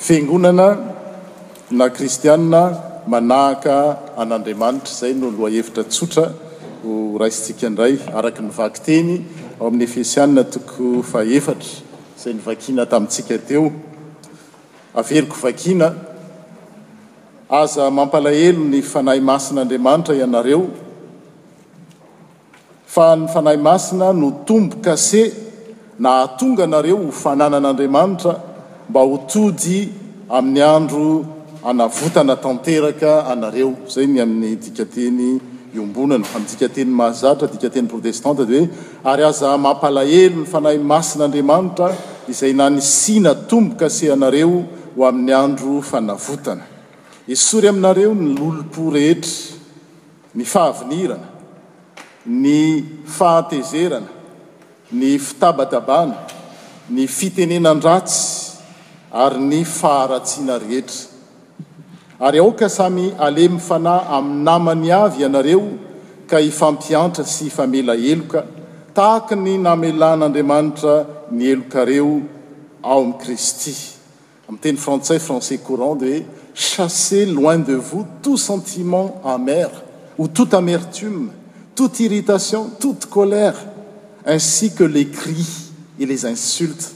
Fiangonana na kristiana manahaka an'Andriamanitra. Izay no lohahevitra tsotra ho raisintsika indray, araka ny vakiteny ao amin'ny Efesiana toko fahefatra, izay novakiana tamintsika teo. Averiko vakiana, Aza mampalahelo ny Fanahy Masin'Andriamanitra ianareo, Fa ny Fanahy Masina no tombo-kase nahatonga anareo ho fananan'Andriamanitra mba ho tody amin'ny andro hanavotana tanteraka anareo. Izay ny amin'ny dikanteny iombonana. Amin'ny dikanteny mahazatra, dikanteny protestanta dia hoe, Ary aza mampalahelo ny Fanahy Masin'Andriamanitra izay nanisiana tombo-kase anareo ho amin'ny andro fanavotana. Esory aminareo ny lolompo rehetra. ny fahavinirana, ny fahatezerana, ny fitabatabana, ny fitenenan-dratsy ary ny faharatsiana rehetra. Ary aoka samy halemy fanahy amin'ny namany avy ianareo ka hifampiantra sy hifamela heloka, tahaka ny namelan'Andriamanitra ny helokareo ao amin'i Kristy. amin'y teny frantsais français courande hoe chasse loin de vos tout sentiment amer o touta amertume tote irritation tote colère ainsi que les cris e les insultes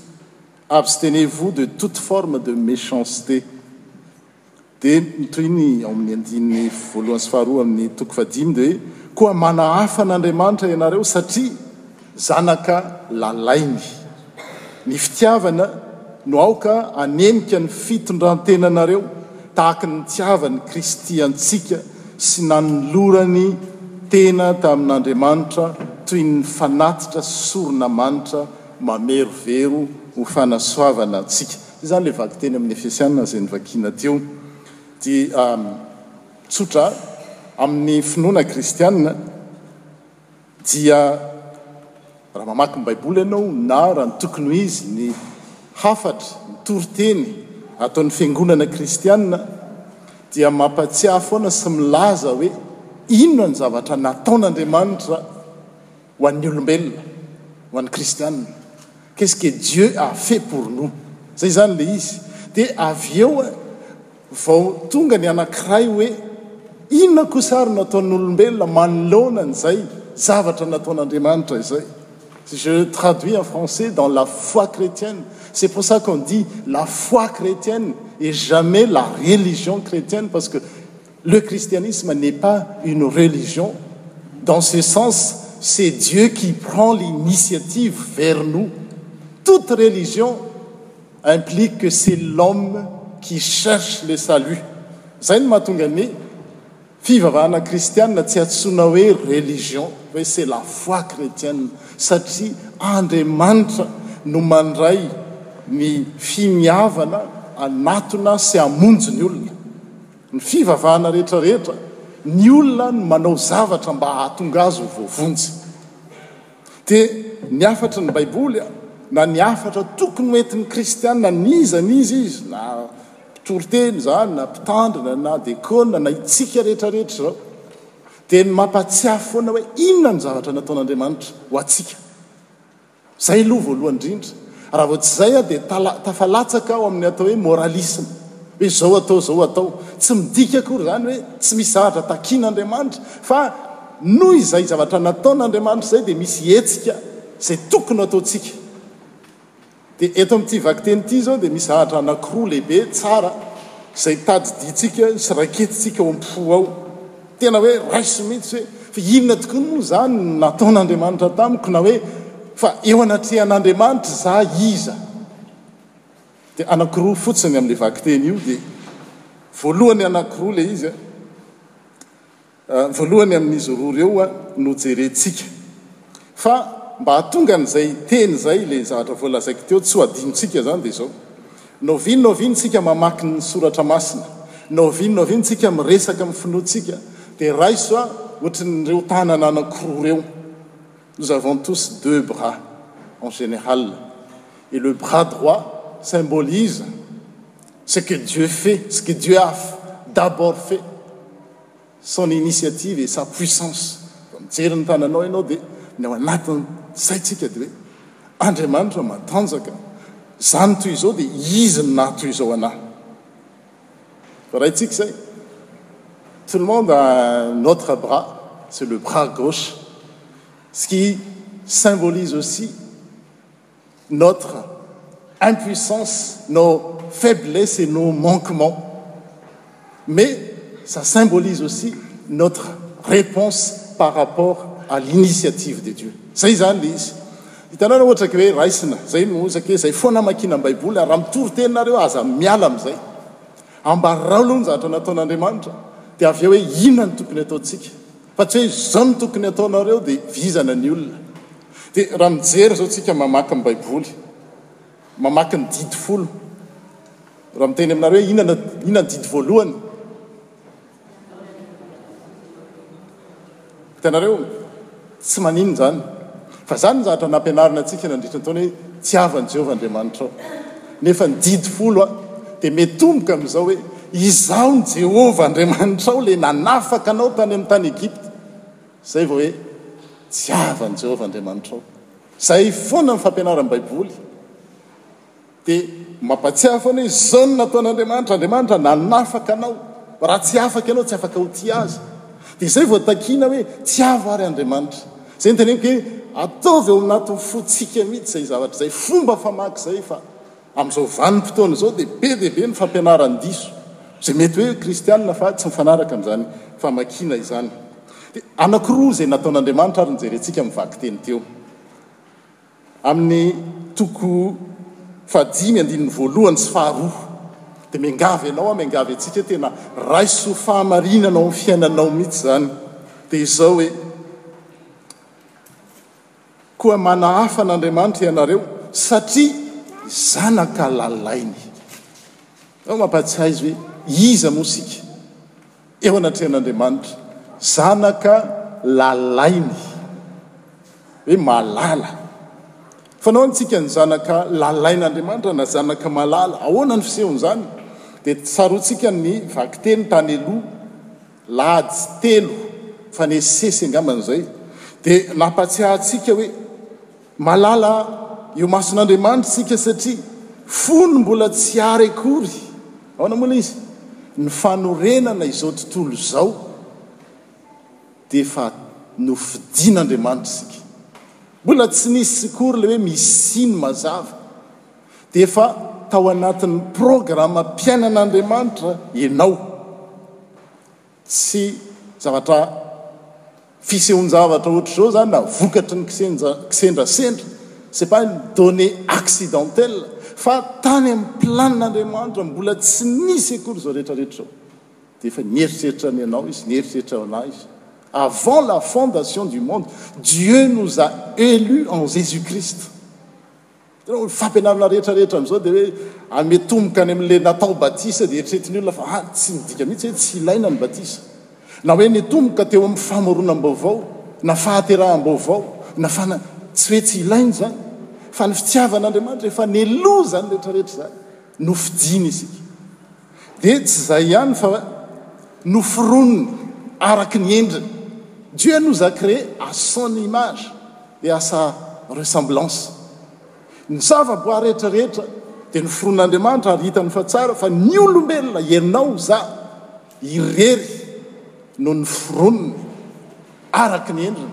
abstenez vos de toute forme de méchanceté Dia tohiny ao amin'ny andininy voalohany sy faharoa amin'ny toko fahadimy dia hoe, Koa manahafa an'Andriamanitra ianareo satria zanaka lalainy. Ny fitiavana no aoka hanenika ny fitondran-tenanareo tahaka ny nitiavan'i Kristy antsika sy nanolorany tena tamin'Andriamanitra toy ny fanatitra sorona manitra mamerovero ho fanasoavana antsika. Izany ilay vakiteny amin'ny Efesiana izay novakiana teo. Dia tsotra, amin'ny finoana kristiana dia raha mamaky ny Baiboly ianao na raha ny tokony ho izy ny hafatra, ny toriteny ataon'ny fiangonana kristiana dia mampatsiahy foana sy milaza hoe inona ny zavatra nataon'Andriamanitra Ho an'ny olombelona, ho an'ny kristianina, qu'est-ce que Dieu a fait pour nous? Zay zany le izy. De avy eo vao tonga ny anankiray hoe inona kosa ary no ataon'olombelona manoloana an'izay zavatra nataon'Andriamanitra izay. Je traduis en français dans la foi chrétienne. C'est pour ça qu'on dit la foi chrétienne et jamais la religion chrétienne parce que Le christianisme n'est pas une religion dans ce sens c'est Dieu qui prend l'initiative vers nous toute religion implique que c'est l'homme qui cherche le salut zay no mahatonga ny fivavahana kristiana tsy antsoina hoe religion hoe c'est la foi chretienne satria Andriamanitra no mandray ny finiavana anatona sy hamonjy ny olona. Ny fivavahana rehetra rehetra, ny olona no manao zavatra mba hahatonga azy ho voavonjy. Dia ny hafatry ny Baiboly, na ny hafatra tokony ho entin'ny kristiana n'iza n'iza izy, na mpitory teny izany, na mpitandrina, na dekona, na itsika rehetra rehetra izao, dia ny mampatsiahy foana hoe inona ny zavatra nataon'Andriamanitra ho antsika. Izay aloha voalohany indrindra. Raha vao tsy izay aho dia tafalatsaka ao amin'ny atao hoe moralisme, hoe izao atao, izao atao. Tsy midika akory izany hoe tsy misy zavatra takian'Andriamanitra, fa noho izay zavatra nataon'Andriamanitra izay dia misy hetsika izay tokony hataontsika. Dia eto amin'ity vakiteny ity izao dia misy zavatra anankiroa lehibe tsara izay tadidiantsika sy raiketintsika ao am-po ao. Tena hoe raiso mihitsy hoe, fa inona tokoa moa izany no nataon'Andriamanitra tamiko? na hoe, fa eo anatrehan'Andriamanitra izaho iza? Dia anankiroa fotsiny amin'io vakiteny io, dia voalohany anankiroa ilay izy, voalohany amin'izy roa ireo no jerentsika. Fa mba hahatonga an'izay teny izay, ilay zavatra voalazaiko teo, tsy ho adinontsika izany dia izao, Novin novin tsika mamaky ny soratra masina, novin novin tsika miresaka amin'ny finoantsika, dia raiso aho ohatran'ireo tanana anankiroa ireo, nous avons tous deux bras en général et le bras droit symbolise ce que Dieu fait, ce que Dieu a d'abord fait. Son initiative et sa puissance Raha mijery ny tananao ianao dia ny ao anatin'ny saintsika dia hoe Andriamanitra matanjaka Izany toy izao dia Izy no naha toy izao anah Fa raintsika izay Tout le monde a un autre bras C'est le bras gauche Ce qui symbolise aussi notre impuissance, nos faiblesses et nos manquements mais ça symbolise aussi notre reponse par rapport à l'initiative de Dieu. Zay zany le izy. Hitanareo ohatra ke hoe raisina, zay no oza ke zay foana amakiana ny baiboly ary raha mitory teny nareo aza miala amizay. Ambarao aloha ny zavatra nataon'Andriamanitra dia avy eo hoe inona no tokony ataontsika. Fa tsy hoe zao no tokony ataonareo dia vizana ny olona. Dia raha mijery izao tsika mamaky ny baiboly, mamaky ny didy folo, raha miteny aminareo hoe inona inona ny didy voalohany? Hitanareo, tsy maninona izany. Fa izany ny zavatra nampianarina antsika nandritra ny taona hoe tsy hava an'i Jehovah Andriamanitrao. Nefa ny didy folo a, dia mitomboka amin'izao hoe izaho ny Jehovah Andriamanitrao ilay nanafaka anao tany amin'ny tany Egypta. Izay vao hoe tsy havan'i Jehovah Andriamanitrao. Izay foana ny fampianaran'ny Baiboly, dia mampahatsiahy foana hoe izao no nataon'Andriamanitra. Andriamanitra nanafaka anao. Raha tsy afaka ianao, tsy afaka ho tia Azy. Dia izay vao takiana hoe tsy havo àry Andriamanitra. Izay no teneniko hoe ataovy ao anatin'ny fontsika mihitsy izay zavatra izay. Fomba famaky izay fa. Amin'izao vanim-potoana izao dia be dia be ny fampianaran-diso izay mety hoe kristiana fa tsy mifanaraka amin'izany famakiana izany. Dia anankiroa izay nataon'Andriamanitra ary nojerentsika amin'ny vakiteny teo. Amin'ny toko fahadimy andininy voalohany sy faharoa dia miangavy anao aho, miangavy antsika hoe tena raiso fahamarinana ao amin'ny fiainanao mihitsy izany. Dia izao hoe. Koa manahafa an'Andriamanitra ianareo, satria zanaka lalainy. Ao mampahatsiahy izy hoe iza moa isika eo anatrehan'Andriamanitra, zanaka lalainy, hoe malala. Fanao antsika ny zanaka lalain'Andriamanitra na zanaka malala. Ahoana ny fisehon'izany? Dia tsaroantsika ny vakiteny tany aloha. Lahady telo mifanesisesy angambany izay dia nampatsiahy antsika hoe malala eo mason'Andriamanitra isika satria fony mbola tsy ary akory, ahoana moa ilay izy? ny fanorenana izao tontolo izao dia efa nofidin'Andriamanitra isika. Mbola tsy nisy akory ilay hoe misy siny mazava dia efa tao anatin'ny programam-piainan'Andriamanitra ianao. Tsy zavatra, fisehoan-javatra ohatr'izao izany na vokatry ny kisendrasendra, c'est pas une donnée accidentelle, fa tany amin'ny planin'Andriamanitra mbola tsy nisy akory izao rehetrarehetra izao. Dia efa nieritreritra ny anao Izy, nieritreritra ho anà Izy. Avant la fondation du monde, Dieu nous a élus en Jésus-Christ. Hitanao ny fampianarana rehetra rehetra amin'izao dia hoe ametomboka any amin'ilay natao batisa dia eritreretin'ny olona fa any tsy midika mihitsy hoe tsy ilaina ny batisa na hoe nitomboka teo amin'ny famoronam-baovao na fahateraham-baovao na fana tsy hoe tsy ilaina izany fa ny fitiavan'Andriamanitra efa neloa izany rehetra rehetra izany nofidiny isika Dia tsy izay ihany fa noforoniny araka ny endriny. Dieu nous a creés à son image et à sa ressemblance. Ny zava-boary rehetra rehetra dia noforon'Andriamanitra ary hitany fa tsara fa ny olombelona, ianao, izaho, irery no noforoniny. araka ny endriny.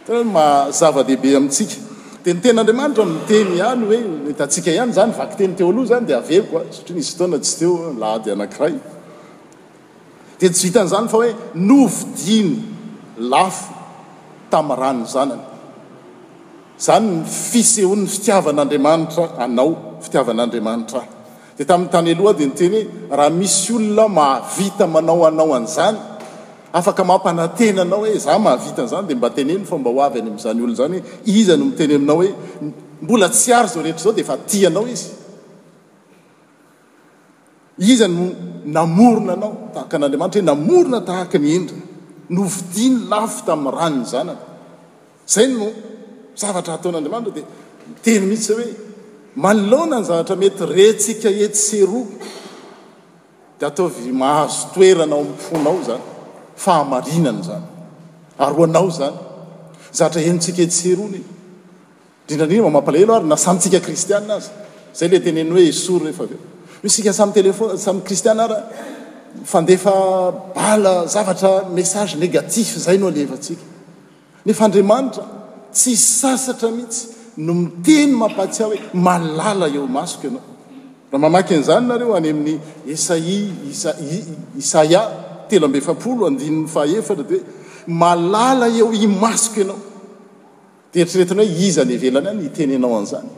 Hitanareo ny maha zava-dehibe amintsika? Dia ny Tenin'Andriamanitra miteny ihany hoe ny hitantsika ihany izany, vakiteny teo aloha izany dia aveko a, satria nisy fotoana tsy teo aho, lahady anankiray. Dia tsy vitan'izany fa hoe novidiany lafo tamin'ny ran'ny Zanany. Izany ny fisehoan'ny fitiavan'Andriamanitra anao, fitiavan'Andriamanitra ahy. Dia tamin'ny tany aloha dia niteny hoe, raha misy olona mahavita manao anao an'izany, afaka mampanantena anao hoe izaho mahavita an'izany, dia mba teneno fa mba ho avy any amin'izany olona izany hoe, iza no miteny aminao hoe mbola tsy ary izao rehetra izao dia efa tia anao izy? Iza no namorona anao tahaka an'Andriamanitra hoe namorona tahaka ny Indra, novidiany lafo tamin'ny rany ny zanany? Izay no zavatra hataon'Andriamanitra, dia miteny mihitsy izay hoe, manoloana ny zavatra mety rentsika etsy sy eroa, dia ataovy mahazo toerana ao amin'ny fonao izany fahamarinana izany, ary ho anao izany zavatra henontsika etsy sy eroa iny, indrindra indrindra mampalahelo ary na samy tsika kristiana aza, izay ilay teneniny hoe esory rehefa avy eo, hoy isika samy telephone, samy kristiana ary mifandefa bala zavatra message négatif izay no alefantsika. Nefa Andriamanitra tsy sasatra mihitsy no miteny mampahatsiahy hoe, Malala eo imasoko ianao. Raha mamaky an'izany nareo any amin'ny Esaia, Isa, I, Isaia telo amby efapolo, andininy fahaefatra, dia hoe, Malala eo imasoko ianao. Dia eritreretina hoe iza any ivelany any hitenenao an'izany?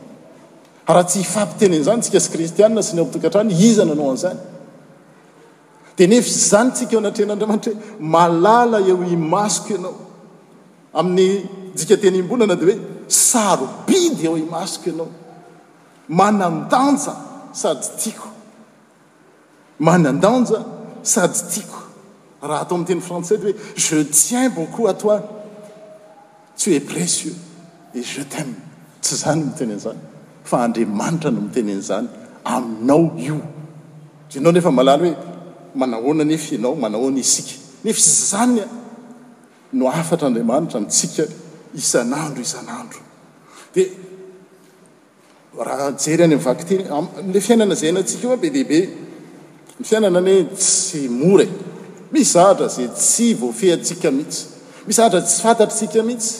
Raha tsy hifampiteny an'izany isika sy kristiana sy ny ao an-tokantrano, iza nanao an'izany? Tenefo izany tsika eo anatrehan'Andriamanitra hoe, Malala eo imasoko Ianao. Amin'ny dikanteny iombonana dia hoe, Sarobidy eo imasoko Ianao. Manan-danja sady tiako. Manan-danja sady tiako. Raha atao amin'ny teny frantsay dia hoe, Je tiens beaucoup à Toi. Tsy hoe press io et je t'aime tsy za no miteny an'izany fa Andriamanitra no miteny an'izany aminao io. Ianao nefa malala hoe manahoana anefa ianao, manahoana isika. Nefa izany no hafatr'Andriamanitra amintsika isan'andro isan'andro. Dia. Raha hijery any amin'ny vakiteny, amin'ilay fiainana izay iainantsika io, be dia be ny fiainana anie tsy mora e! Misy zavatra izay tsy voafehintsika mihitsy, misy zavatra tsy fantatr'isika mihitsy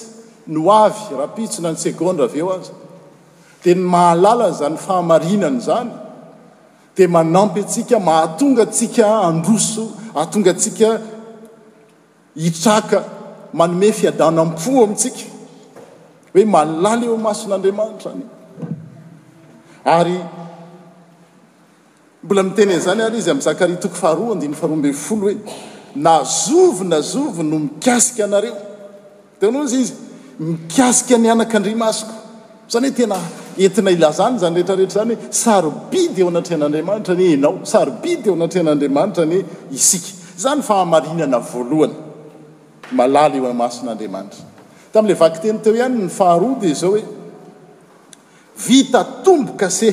ny ho avy, rahampitso na ny segondra avy eo aza. Dia ny mahalala an'izany fahamarinana izany dia manampy antsika, mahatonga antsika handroso, hahatonga antsika Hitraka manome fiadanam-po amintsika hoe malala eo imason'Andriamanitra ny. Ary mbola miteny an'izany àry izy amin'i Zakaria toko faharoa andininy faharoa ambin'ny folo hoe, Na zovy na zovy no mikasika anareo, dia hoy izy, mikasika ny anakandrimasoko. Izany hoe tena entina ilazana izany rehetra rehetra izany hoe sarobidy eo anatrehan'Andriamanitra anie ianao, sarobidy eo anatrehan'Andriamanitra anie isika. Izany ny fahamarinana voalohany malala eo imason'Andriamanitra. Tamin'ilay vakiteny teo ihany ny faharoa dia izao hoe vita tombo-kase.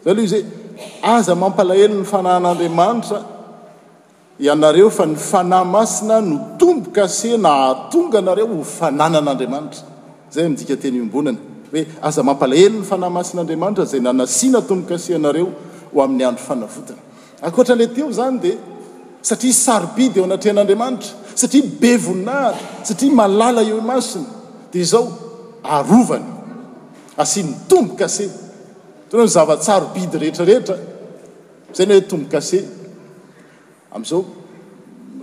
Izao ilay izy hoe aza mampalahelo ny fanahin'Andriamanitra. ianareo fa ny Fanahy Masina no tombo-kase nahatonga anareo ho fananan'Andriamanitra. Izay no dika teny iombonana, hoe aza mampalahelo ny Fanahy Masin'Andriamanitra izay nanasiana tombo-kase anareo ho amin'ny andro fanavotana. Ankoatra an'ilay teo izany dia satria sarobidy eo anatrehan'Andriamanitra, satria be voninahitra, satria malala eo imasony dia izao arovany, asiany tombo-kase toy ny zava-tsarobidy rehetra rehetra. Zay ny hoe tombokase. Amzao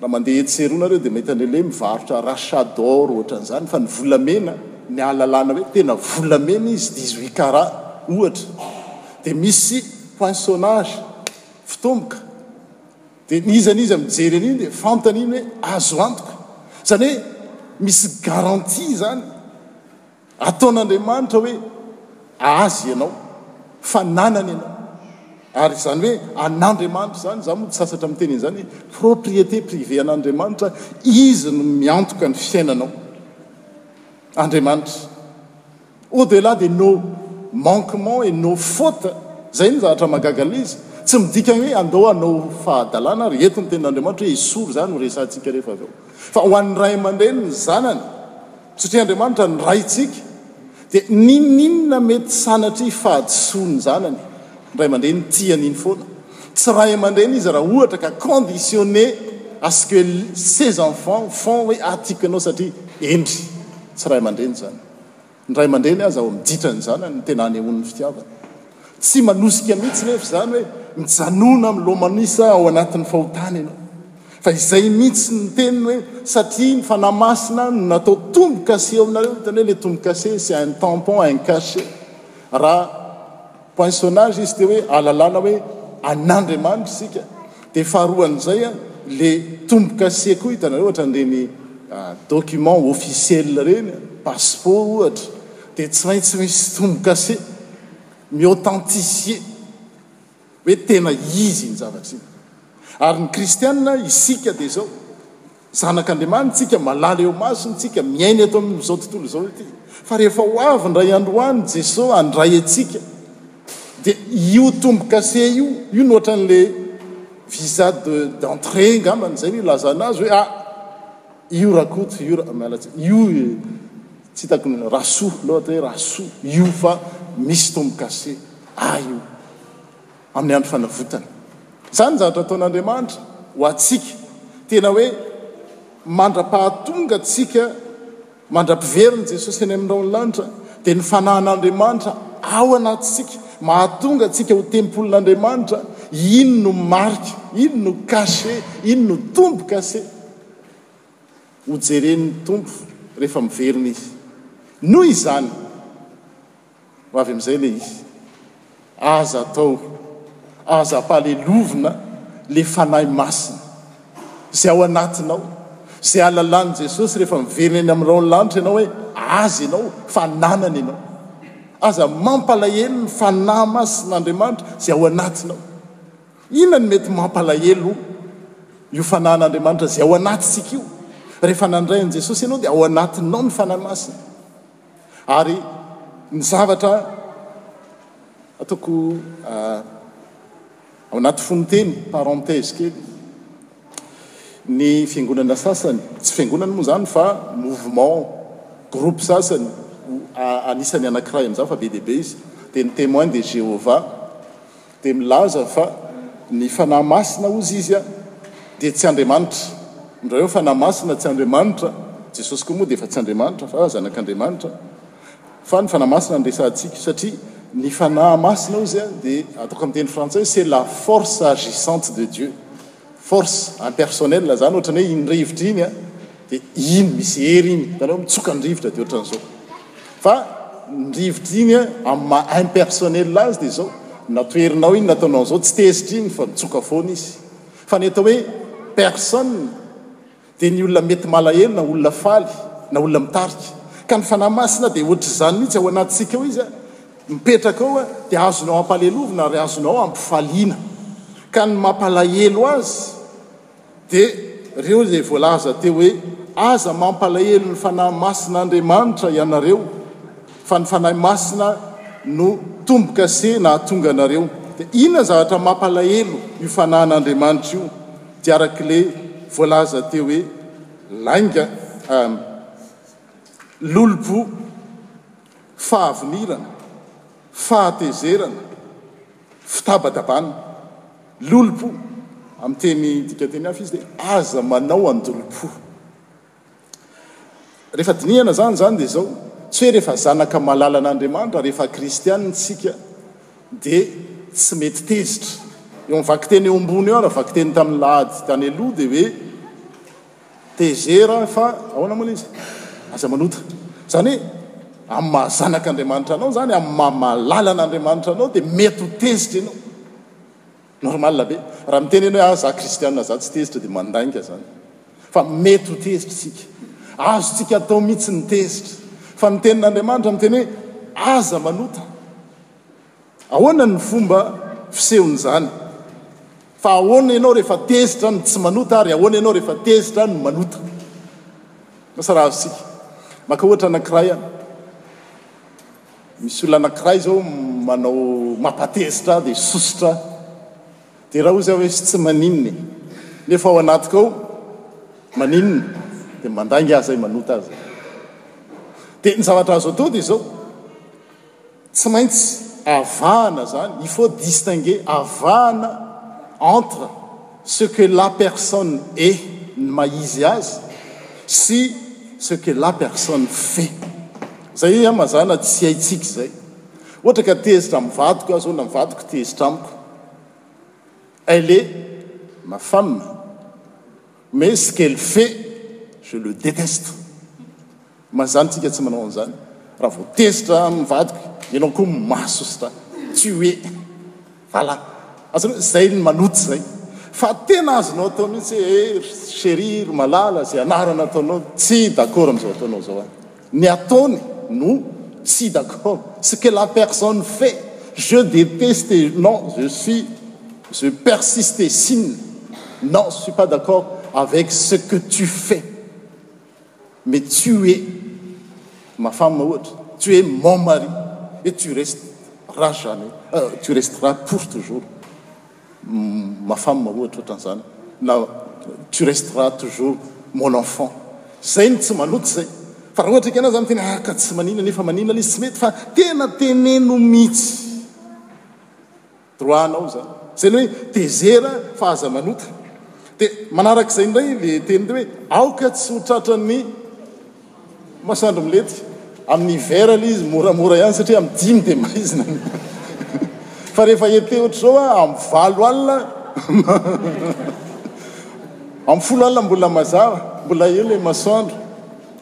raha mandeha etsy sy eroa nareo dia mahita an'ilay mivarotra rachat d'or ohatran'izany fa ny volamena ny ahalalana hoe tena volamena izy dix huit carat ohatra dia misy poinçonnage fitomboka dia n'iza n'iza mijery an'iny dia fantany iny hoe azo antoka izany hoe misy garantie izany Ataon'Andriamanitra hoe Azy ianao, fananany ianao. Ary izany hoe an'Andriamanitra izany, izaho moa tsy sasatra miteny an'izany, propriété privée an'Andriamanitra, Izy no miantoka ny fiainanao. Andriamanitra. Au delà de nos manquements et nos fautes, izay no zavatra mahagaga an'ilay izy. Tsy midika hoe andao hanao fahadalana ary eto ny tenin'Andriamanitra hoe esory izany ho resahantsika rehefa avy eo. Fa ho an'ny ray aman-dreny ny zanany, Satria Andriamanitra no Raintsika, dia n'inon'inona mety sanatria fahadisoan' ny zanany, ray aman-dreny tia an'iny foana. Tsy ray aman-dreny izy raha ohatra ka conditionné à ce que ses enfants font hoe ah tiako ianao satria hendry. Tsy ray aman-dreny izany. Ny ray aman-dreny aza ao amin'ny ditran'ny zanany no tena anehoany ny fitiavany. Tsy manosika mihitsy nefa izany hoe mijanona milomanisa ao anatin'ny fahotana ianao. Fa izay mihitsy ny teniny hoe satria ny Fanahy Masina no natao tombo-kase eo aminareo, hitany hoe le tombo-kase c'est un tampon, un cachet. Raha poinçonnage izy dia hoe ahalalana hoe an'Andriamanitra isika. Dia faharoan'izay le tombo-kase koa hitanareo ohatran'ireny document officiel ireny, passeport ohatra. Dia tsy maintsy misy tomokase, mi-authentifier, hoe tena izy iny zavatra iny. Ary ny kristiana, isika dia izao, zanak'Andriamaniny tsika, malala eo masony tsika, miaina eto amin'izao tontolo izao ity. Fa rehefa ho avy indray andro ho any Jesoa handray antsika, dia io tombo-kase io, io no ohatran'le visa de d'entrée ngambany, izay no ilazana azy hoe, ah, io rakoto, io, miala tsiny, io, Tsy hitako ny raha soa loatra hoe raha soa io fa misy tombo-kase ahy io amin'ny andro fanavotana. Izany ny zavatra ataon'Andriamanitra ho antsika. Tena hoe mandra-pahatonga antsika, mandra-piverin'i Jesosy any amin'ny rahon'ny lanitra dia ny fanahin'Andriamanitra ao anatintsika mahatonga antsika ho tempolin'Andriamanitra. Iny no marika, iny no cachet, iny no tombo-kase. hojeren'ny Tompo rehefa miverina Izy. Noho izany, ho avy amin'izay ilay izy. Aza atao, aza ampahalelovina ilay Fanahy Masina izay ao anatinao, izay ahalalan'i Jesosy rehefa miverina eny amin'ny rahon'ny lanitra ianao hoe Azy ianao, fa ananany ianao. Aza mampalahelo ny Fanahy Masin'Andriamanitra izay ao anatinao. Inona no mety mampalahelo io fanahin'Andriamanitra izay ao anatintsika io? Rehefa nandray an'i Jesosy ianao dia ao anatinao ny Fanahy Masina. Ary ny zavatra ataoko ao anaty fononteny, parenthèse kely, ny fiangonana sasany, tsy fiangonana moa izany fa mouvement, groupe sasany, anisan'ny anankiray amin'izany fa be dia be izy, dia ny Témoins de Jéhovah, dia milaza fa ny Fanahy Masina hozy izy dia tsy Andriamanitra, indray hoe Fanahy Masina tsy Andriamanitra, Jesosy koa moa dia efa tsy Andriamanitra fa Zanak'Andriamanitra, fa ny Fanahy Masina no resahantsika, satria ny Fanahy Masina hozy dia ataoko amin'ny teny frantsay hoe c'est la force agissante de Dieu, Force impersonnelle zany ohatrany hoe iny rivotra iny a de iny misy hery iny hitanao mitsoka ny rivotra de ohatrany zao fa ny rivotra iny a amin'ny maha impersonnelle azy de zao na toherinao iny na ataonao zao tsy tezitra iny fa mitsoka foana izy fa ny atao hoe personne dia ny olona mety malahelo na olona faly na olona mitarika, ka ny Fanahy Masina dia ohatr'izany mihitsy ao anatintsika ao Izy mipetraka ao dia azonao ampalelovina ary azonao ampifaliana, ka ny mampalahelo Azy dia ireo izay voalaza teo hoe aza mampalahelo ny Fanahy Masin'Andriamanitra ianareo fa ny Fanahy Masina no tombo-kase nahatonga anareo, dia inona ny zavatra mampalahelo io Fanahin'Andriamanitra io? Dia arak'ilay voalaza teo hoe lainga lolompo, fahavinirana, fahatezerana, fitabatabana. Lolompo, amin'ny teny dikanteny hafa izy dia aza manao an-dolompo. Rehefa dinihana izany izany dia izao, tsy hoe rehefa zanaka malala an'Andriamanitra, rehefa kristiana isika dia tsy mety tezitra. Eo amin'ny vakiteny eo ambony eo ary vakiteny tamin'ny lahady tany aloha dia hoe tezera fa ahoana moa ilay izy? Aza manota. Izany hoe amin'ny maha zanak'Andriamanitra anao izany, amin'ny maha malala an'Andriamanitra anao dia mety ho tezitra ianao. Normal be. Raha miteny ianao hoe ah za kristiana za tsy tezitra dia mandainga zany. Fa mety ho tezitra isika. Azontsika atao mihitsy ny tezitra. Fa ny tenin'Andriamanitra miteny hoe aza manota. Ahoana ny fomba fisehon'izany? Fa ahoana ianao rehefa tezitra no tsy manota ary ahoana ianao rehefa tezitra no manota? Asa raha azontsika. Maka ohatra anankiray aho. Misy olona anakiray zao manao mampatezitra ahy dia sosotra ahy dia raha hozy aho hoe tsy maninona e! nefa ao anatiko ao maninona dia mandainga ahy zay manota ahy zay dia ny zavatra azo atao dia zao tsy maintsy avahana zany il faut distinguer avahana entre Ce que la personne est ny maha izy azy sy ce que la personne fait. Izay an mazàna tsy haintsika izay. Ohatra ka tezitra amin'ny vadiko aho izao na ny vadiko tezitra amiko. Elle est ma femme mais ce qu'elle fait je le déteste. Mazany tsika tsy manao an'izany raha vao tezitra amin'ny vadiko ianao koa mahasosotra tsy hoe voilà azonao hoe zay ny maloto zay fa tena azonao atao mihitsy hoe eh ry chérie ry malala zay anarana ataonao tsy d'accord amin'izao ataonao zao aho ny ataony no tsy d'accord ce que la personne fait je déteste non je suis je persiste signe non je suis pas d'accord avec ce que tu fais Mais tu es ma femme ohatra, tu es mon mari et tu resteras jamais, tu resteras pour toujours ma femme ohatra ohatran'izany na tu resteras toujours mon enfant, zay no tsy maloto zay. Fa raha ohatra ekena za miteny ah ka tsy manina nefa manina le izy tsy mety fa tena teneno mitsy. Droit anao izany. Izay ny hoe tezera fa aza manota. Dia manaraka izay indray ilay teny hoe aoka tsy ho tratran'ny masoandro milety. Amin'ny hiver aloha izy moramora ihany satria amin'ny dimy dia maizina. Fa rehefa été ohatr'izao a, amin'ny valo alina, amin'ny folo alina mbola mazava, mbola eo ilay masoandro.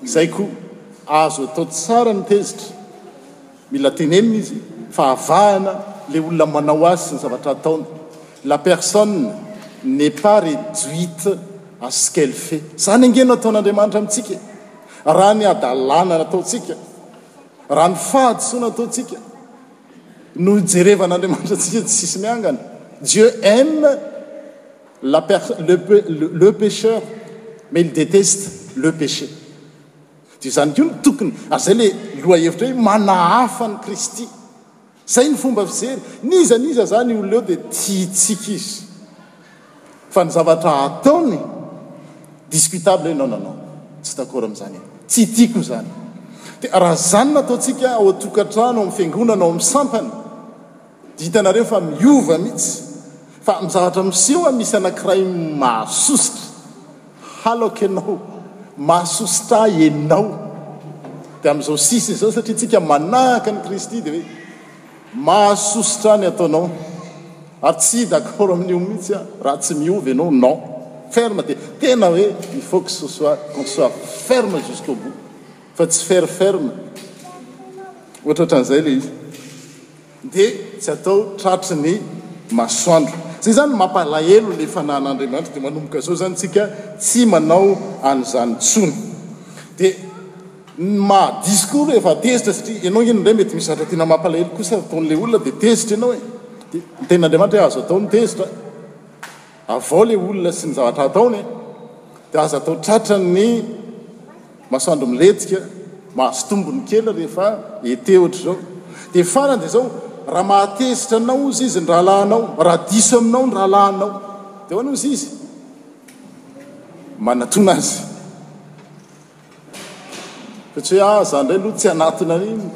Izay koa azo atao tsara ny tezitra. Mila tenenina izy fa avahana le olona manao azy sy ny zavatra ataony. La personne n'est pas reduite à ce qu'elle fait. Zany ange no ataon'Andriamanitra amintsika e! Raha ny hadalana nataontsika, raha ny fahadisoana ataontsika no ijerevan'Andriamanitra antsika tsy hisy miangana. Dieu aime la per, le, le pécheur mais il déteste le péché. Dia izany koa no tokony, ary izay ilay lohahevitra hoe manahafa an'i Kristy. Izay ny fomba fijery. N'iza n'iza izany io olona io dia tiantsika izy. Fa ny zavatra ataony, discutable hoe non, non, non, tsy d'accord amin'izany aho. Tsy tiako izany. Dia raha izany no ataontsika ao an-tokantrano, ao amin'ny fiangonana, ao amin'ny sampana, Dia hitanareo fa miova mihitsy. Fa ny zavatra miseho an, misy anankiray mahasositra. Halako ianao. Mahasosotra ahy ianao. Dia amin'izao sisa izao, satria isika manahaka an'i Kristy, dia hoe, Mahasosotra ahy ny ataonao. Ary tsy d'accord amin'io mihitsy aho. Raha tsy miova ianao, non. Ferme dia tena hoe, il faut que ce soit, qu'on soit ferme jusqu'au bout. Fa tsy faire ferme. Ohatraohatran'izay ilay izy. dia tsy atao tratry ny masoandro. Zay zany mampalahelo le fanahin'Andriamanitra de manomboka zao zany tsika tsy manao an'izany tsony de ny maha diso koa le efa tezitra satria enao nge indray mety misy zatra tena mampalahelo kosa ataon'le olona de tezitra enao e de ny tenin'Andriamanitra hoe azo atao ny tezitra. Avao le olona sy ny zavatra ataony e! Dia aza atao tratran'ny masoandro milejika, mahazo tombony kely rehefa été ohatr'izao. Dia farany dia izao, raha mahatezitra anao hozy izy ny rahalahinao, raha diso aminao ny rahalahinao, dia ahoana hozy izy? Manatona azy. Satria ah za ndray aloha tsy anatona an'iny,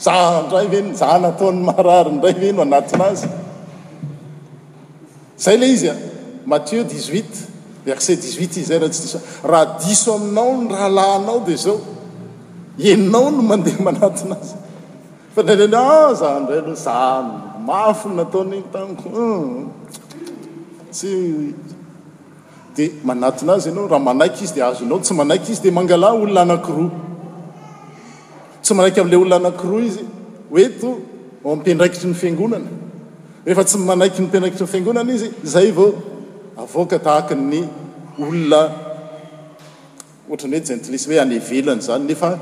za ndray ve za nataon'ny marary ndray ve no anatona azy? Zay le izy a, Matthieu 18 verset 18 izy zay raha tsy diso, raha diso aminao ny rahalahinao de zao, ianao no mandeha manatona azy, fa ndray le ah za ndray aloha za mafy ny nataon'iny tamiko, hum tsy. Dia manatona azy ianao, raha manaiky izy dia azonao, tsy manaiky izy dia mangalà olona anankiroa. Tsy manaiky amin'ilay olona anankiroa izy, ho eto ao am-piandraikitry ny Fiangonana. Rehefa tsy manaiky ny mpiandraikitry ny Fiangonana izy, izay vao avoaka tahaka ny olona ohatran'ny hoe jentilisa, hoe any ivelany izany, nefa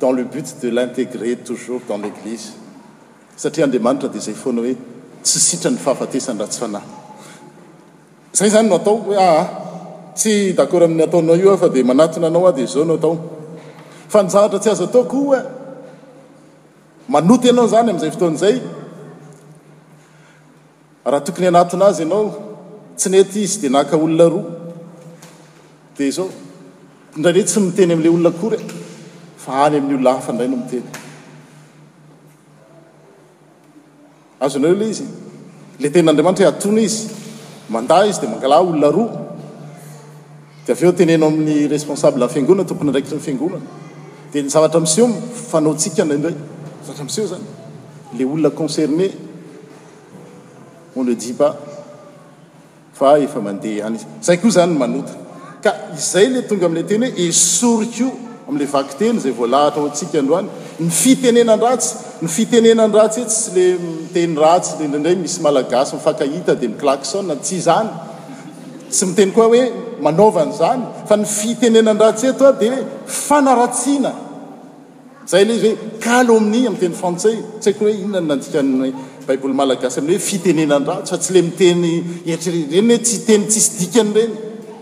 dans le but de l'intégrer toujours dans l'Eglise. Satria Andriamanitra dia izay foana hoe, tsy sitran'ny fahafatesany raha tsy fanahy. Zay zany no atao hoe aa tsy d'accord amin'ny ataonao io aho fa dia manatona anao aho dia zao no atao fa ny zavatra tsy azo atao koa manota ianao zany amin'izay fotoana zay raha tokony hanatona azy ianao tsy nety izy dia naka olona roa dia zao ndray ne tsy miteny amin'ilay olona akory e fa any amin'ny olona hafa ndray no miteny Azonao eo ilay izy e! Ilay tenin'Andriamanitra hoe atona izy, mandà izy dia mangalà olona roa, dia avy eo teneno amin'ny responsable-n'ny fiangonana, tompon'andraikitry ny fiangonana, dia ny zavatra miseho no fanaontsika indraindray, ny zavatra miseho izany, ilay olona concerné on le dit pas. Fa efa mandeha ihany izy. Izay koa izany ny manota. Ka izay ilay tonga amin'ilay teny hoe esory koa amin'ilay vakiteny izay voalahatra ho antsika androany, ny fitenenan-dratsy. Ny fitenenan-dratsy etsy sy ilay miteny ratsy, ilay indraindray misy Malagasy mifankahita dia mi-klaxon, tsy izany. Tsy miteny koa aho hoe manaova an'izany. Fa ny fitenenan-dratsy eto dia fanaratsiana. Izay ilay izy hoe calomnie amin'ny teny frantsay. Tsy haiko hoe inona no nandikan'ny baiboly malagasy amin'ny hoe fitenenan-dratsy fa tsy ilay miteny eritreretina ireny hoe tsy teny tsisy dikany ireny.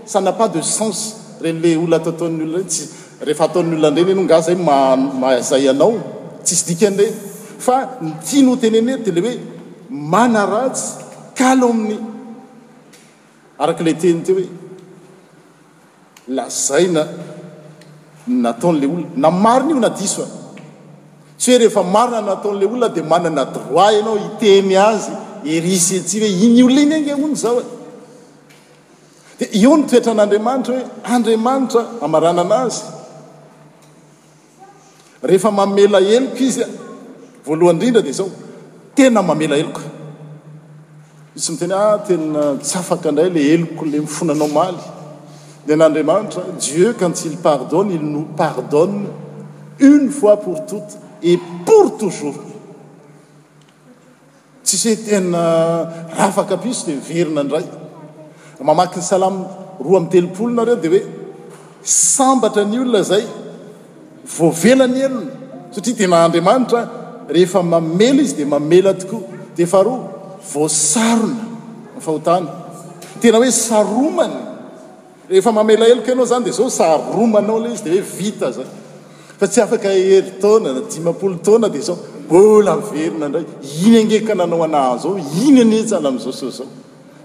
Ça n'a pas de sens ireny ilay olona ataotaon'ny olona ireny tsy rehefa ataon'ny olona ireny ianao angaha izay mahazay anao tsisy dikany ireny fa ny tiany ho tenenina eto dia ilay hoe manaratsy calomnie araka ilay teny teo hoe Lazaina ny nataon'ilay olona na marina io na diso a! Tsy hoe rehefa marina ny nataon'ilay olona dia manana droit ianao hiteny azy ery sy etsy hoe iny olona iny ange hono izao e! Dia eo ny toetran'Andriamanitra hoe Andriamanitra hamaranana azy. Rehefa mamela heloka izy, voalohany indrindra dia izao, tena mamela heloka. Misy miteny hoe, ah, tena tsy afaka indray ilay heloko, ilay mifona anao omaly. Ny an'Andriamanitra, Dieu, quand il pardonne, il nous pardonne une fois pour toutes et pour toujours. Tsisy hoe tena rafaka piso dia miverina indray. Mamaky ny Salam roa amby telopolo nareo dia hoe sambatra ny olona izay voavela ny helony satria tena Andriamanitra rehefa mamela izy dia mamela tokoa. Dia faharoa voasarona ny fahotana. Tena hoe saromany. Rehefa mamela heloka ianao izany dia izao saromanao ilay izy dia hoe vita izay. Fa tsy afaka herintaona na dimampolo taona dia izao mbola velona indray. Iny ange ka nanao anà an'izao, iny anie tsy hanao an'izao sao izao.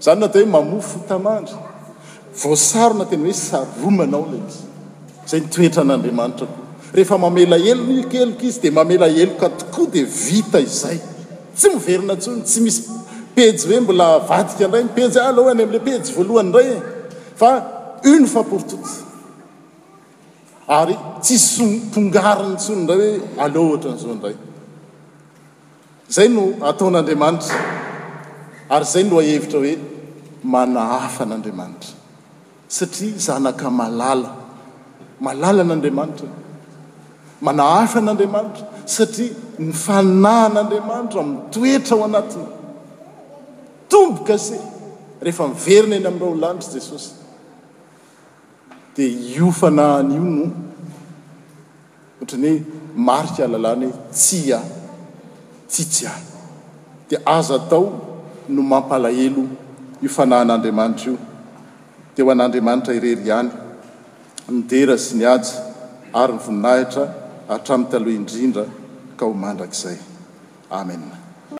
Izany no atao hoe mamoa fota-mandry. Voasarona tena hoe saromanao ilay izy. Izay ny toetran'Andriamanitra koa. Rehefa mamela heloka Izy dia mamela heloka tokoa dia vita izay. Tsy miverina intsony, tsy misy pejy hoe mbola avadika indray ny pejy, ah aleo any amin'ilay pejy voalohany indray e! Fa une fois pour toute. Ary tsy sonpongariny intsony indray hoe aleo ohatran'izao indray. Izay no ataon'Andriamanitra. Ary izay no lohahevitra hoe manahafa an'Andriamanitra. Satria zanaka malala. Malala an'Andriamanitra. Manahaka an'Andriamanitra. Satria ny Fanahin'Andriamanitra mitoetra ao anatiny. Tombo kase rehefa miverina eny amin'ny raolanitra Jesosy. Dia io Fanahiny io no. Ohatry ny hoe marika halalana hoe tsia, tsy tsia. Dia aza atao no mampalahelo io fanahin'Andriamanitra io. Dia ho an'Andriamanitra irery ihany ny dera sy ny haja ary ny voninahitra hatramin'ny taloha indrindra ka ho mandrakizay. Amena.